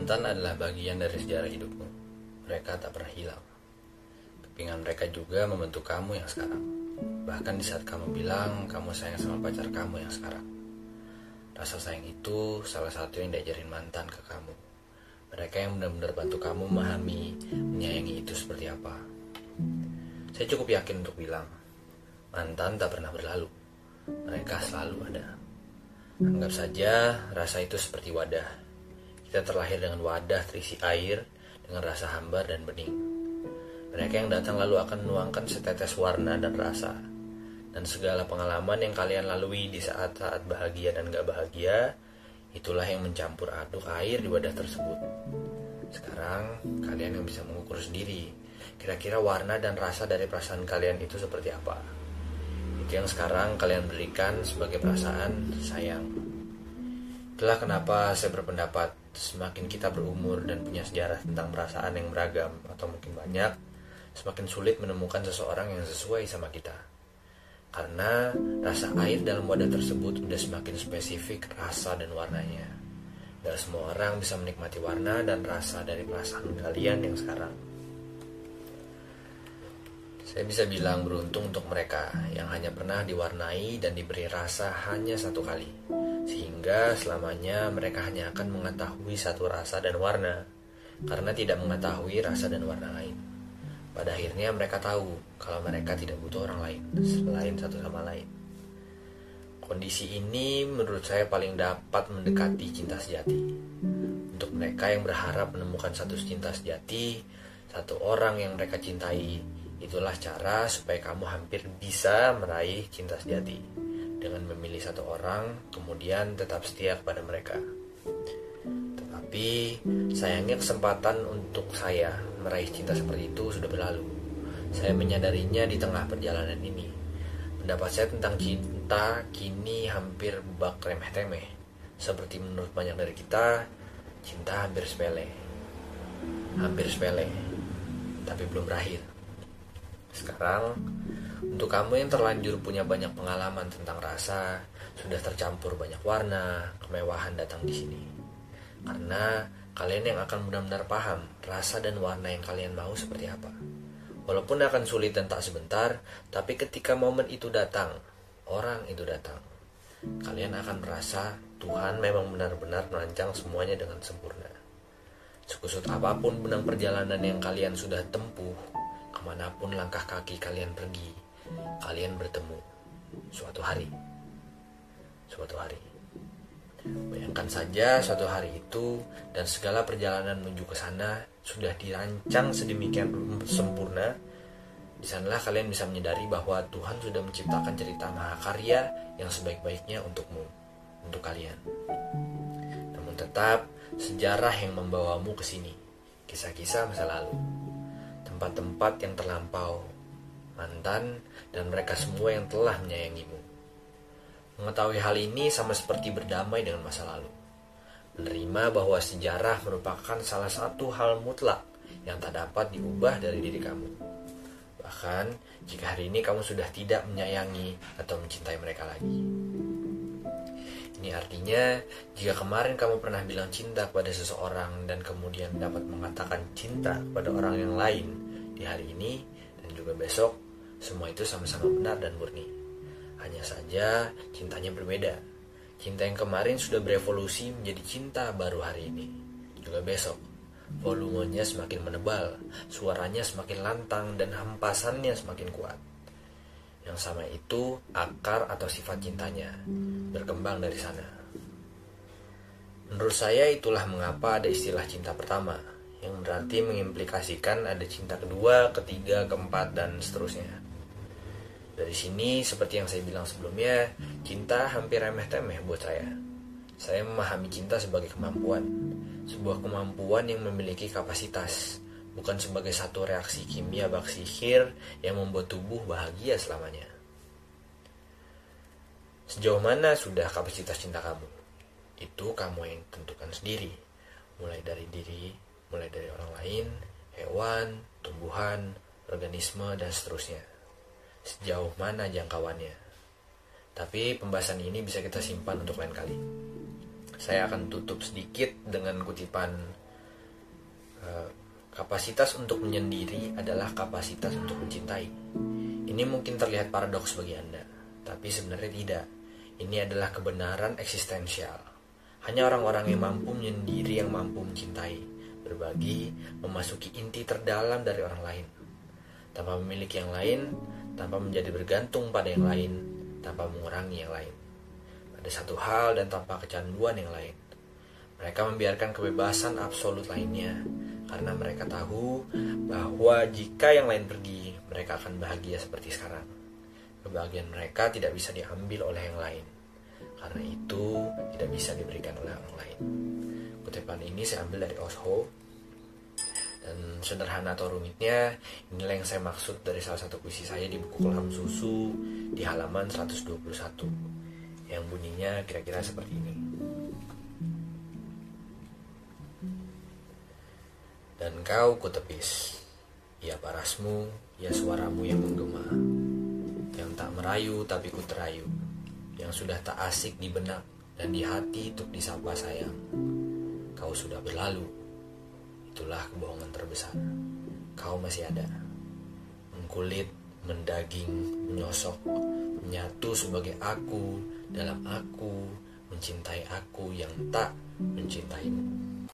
Mantan adalah bagian dari sejarah hidupmu. Mereka tak pernah hilang. Kepingan mereka juga membentuk kamu yang sekarang. Bahkan di saat kamu bilang kamu sayang sama pacar kamu yang sekarang. Rasa sayang itu salah satu yang diajarin mantan ke kamu. Mereka yang benar-benar bantu kamu memahami, menyayangi itu seperti apa. Saya cukup yakin untuk bilang, mantan tak pernah berlalu. Mereka selalu ada. Anggap saja rasa itu seperti wadah. Kita terlahir dengan wadah terisi air, dengan rasa hambar dan bening. Mereka yang datang lalu akan menuangkan setetes warna dan rasa. Dan segala pengalaman yang kalian lalui di saat-saat bahagia dan gak bahagia, itulah yang mencampur aduk air di wadah tersebut. Sekarang, kalian yang bisa mengukur sendiri, kira-kira warna dan rasa dari perasaan kalian itu seperti apa. Itu yang sekarang kalian berikan sebagai perasaan sayang. Itulah kenapa saya berpendapat semakin kita berumur dan punya sejarah tentang perasaan yang beragam atau mungkin banyak, semakin sulit menemukan seseorang yang sesuai sama kita. Karena rasa air dalam wadah tersebut sudah semakin spesifik rasa dan warnanya. Dan semua orang bisa menikmati warna dan rasa dari perasaan kalian yang sekarang. Saya bisa bilang beruntung untuk mereka yang hanya pernah diwarnai dan diberi rasa hanya satu kali. Sehingga selamanya mereka hanya akan mengetahui satu rasa dan warna karena tidak mengetahui rasa dan warna lain. Pada akhirnya mereka tahu kalau mereka tidak butuh orang lain selain satu sama lain. Kondisi ini menurut saya paling dapat mendekati cinta sejati. Untuk mereka yang berharap menemukan satu cinta sejati, satu orang yang mereka cintai, Itulah cara supaya kamu hampir bisa meraih cinta sejati dengan memilih satu orang, kemudian tetap setia kepada mereka. Tetapi sayangnya kesempatan untuk saya meraih cinta seperti itu sudah berlalu. Saya menyadarinya di tengah perjalanan ini. Pendapat saya tentang cinta kini hampir bak remeh-temeh. Seperti menurut banyak dari kita, cinta hampir sepele. Hampir sepele, tapi belum berakhir. Sekarang, untuk kamu yang terlanjur punya banyak pengalaman tentang rasa, sudah tercampur banyak warna, kemewahan datang di sini. Karena kalian yang akan benar-benar paham rasa dan warna yang kalian mau seperti apa. Walaupun akan sulit dan tak sebentar, tapi ketika momen itu datang, orang itu datang. Kalian akan merasa Tuhan memang benar-benar merancang semuanya dengan sempurna. Sekusut apa pun benang perjalanan yang kalian sudah tempuh, ke mana pun langkah kaki kalian pergi, kalian bertemu suatu hari. Suatu hari. Bayangkan saja suatu hari itu dan segala perjalanan menuju ke sana sudah dirancang sedemikian sempurna. Di sanalah kalian bisa menyadari bahwa Tuhan sudah menciptakan cerita mahakarya yang sebaik-baiknya untukmu, untuk kalian. Namun tetap sejarah yang membawamu ke sini, kisah-kisah masa lalu tempat-tempat yang terlampau, mantan, dan mereka semua yang telah menyayangimu. Mengetahui hal ini sama seperti berdamai dengan masa lalu. Menerima bahwa sejarah merupakan salah satu hal mutlak yang tak dapat diubah dari diri kamu. Bahkan jika hari ini kamu sudah tidak menyayangi atau mencintai mereka lagi. Ini artinya, jika kemarin kamu pernah bilang cinta kepada seseorang dan kemudian dapat mengatakan cinta kepada orang yang lain, di hari ini dan juga besok, semua itu sama-sama benar dan murni. Hanya saja cintanya berbeda. Cinta yang kemarin sudah berevolusi menjadi cinta baru hari ini. Juga besok, volumenya semakin menebal, suaranya semakin lantang dan hempasannya semakin kuat. Yang sama itu akar atau sifat cintanya, berkembang dari sana. Menurut saya itulah mengapa ada istilah cinta pertama, yang berarti mengimplikasikan ada cinta kedua, ketiga, keempat, dan seterusnya. Dari sini, seperti yang saya bilang sebelumnya, cinta hampir remeh-temeh buat saya. Saya memahami cinta sebagai kemampuan, sebuah kemampuan yang memiliki kapasitas, bukan sebagai satu reaksi kimia bak sihir yang membuat tubuh bahagia selamanya. Sejauh mana sudah kapasitas cinta kamu? Itu kamu yang tentukan sendiri, mulai dari diri mulai dari orang lain, hewan, tumbuhan, organisme, dan seterusnya. Sejauh mana jangkauannya? Tapi pembahasan ini bisa kita simpan untuk lain kali. Saya akan tutup sedikit dengan kutipan Eh, kapasitas untuk menyendiri adalah kapasitas untuk mencintai. Ini mungkin terlihat paradoks bagi Anda, tapi sebenarnya tidak. Ini adalah kebenaran eksistensial. Hanya orang-orang yang mampu menyendiri yang mampu mencintai, berbagi, memasuki inti terdalam dari orang lain. Tanpa memiliki yang lain, tanpa menjadi bergantung pada yang lain, tanpa mengurangi yang lain. Pada satu hal dan tanpa kecanduan yang lain. Mereka membiarkan kebebasan absolut lainnya, karena mereka tahu bahwa jika yang lain pergi, mereka akan bahagia seperti sekarang. Kebahagiaan mereka tidak bisa diambil oleh yang lain, karena itu tidak bisa diberikan oleh orang lain. Kutipan ini saya ambil dari Osho, dan sederhana atau rumitnya, inilah yang saya maksud dari salah satu puisi saya di buku Kolam Susu di halaman 121, yang bunyinya kira-kira seperti ini. Dan kau kutepis Ya parasmu, ya suaramu yang menggema Yang tak merayu tapi ku terayu Yang sudah tak asik di benak Dan di hati untuk disapa sayang. Kau sudah berlalu Itulah kebohongan terbesar. Kau masih ada. Mengkulit, mendaging, menyosok Menyatu sebagai aku Dalam aku Mencintai aku yang tak mencintaimu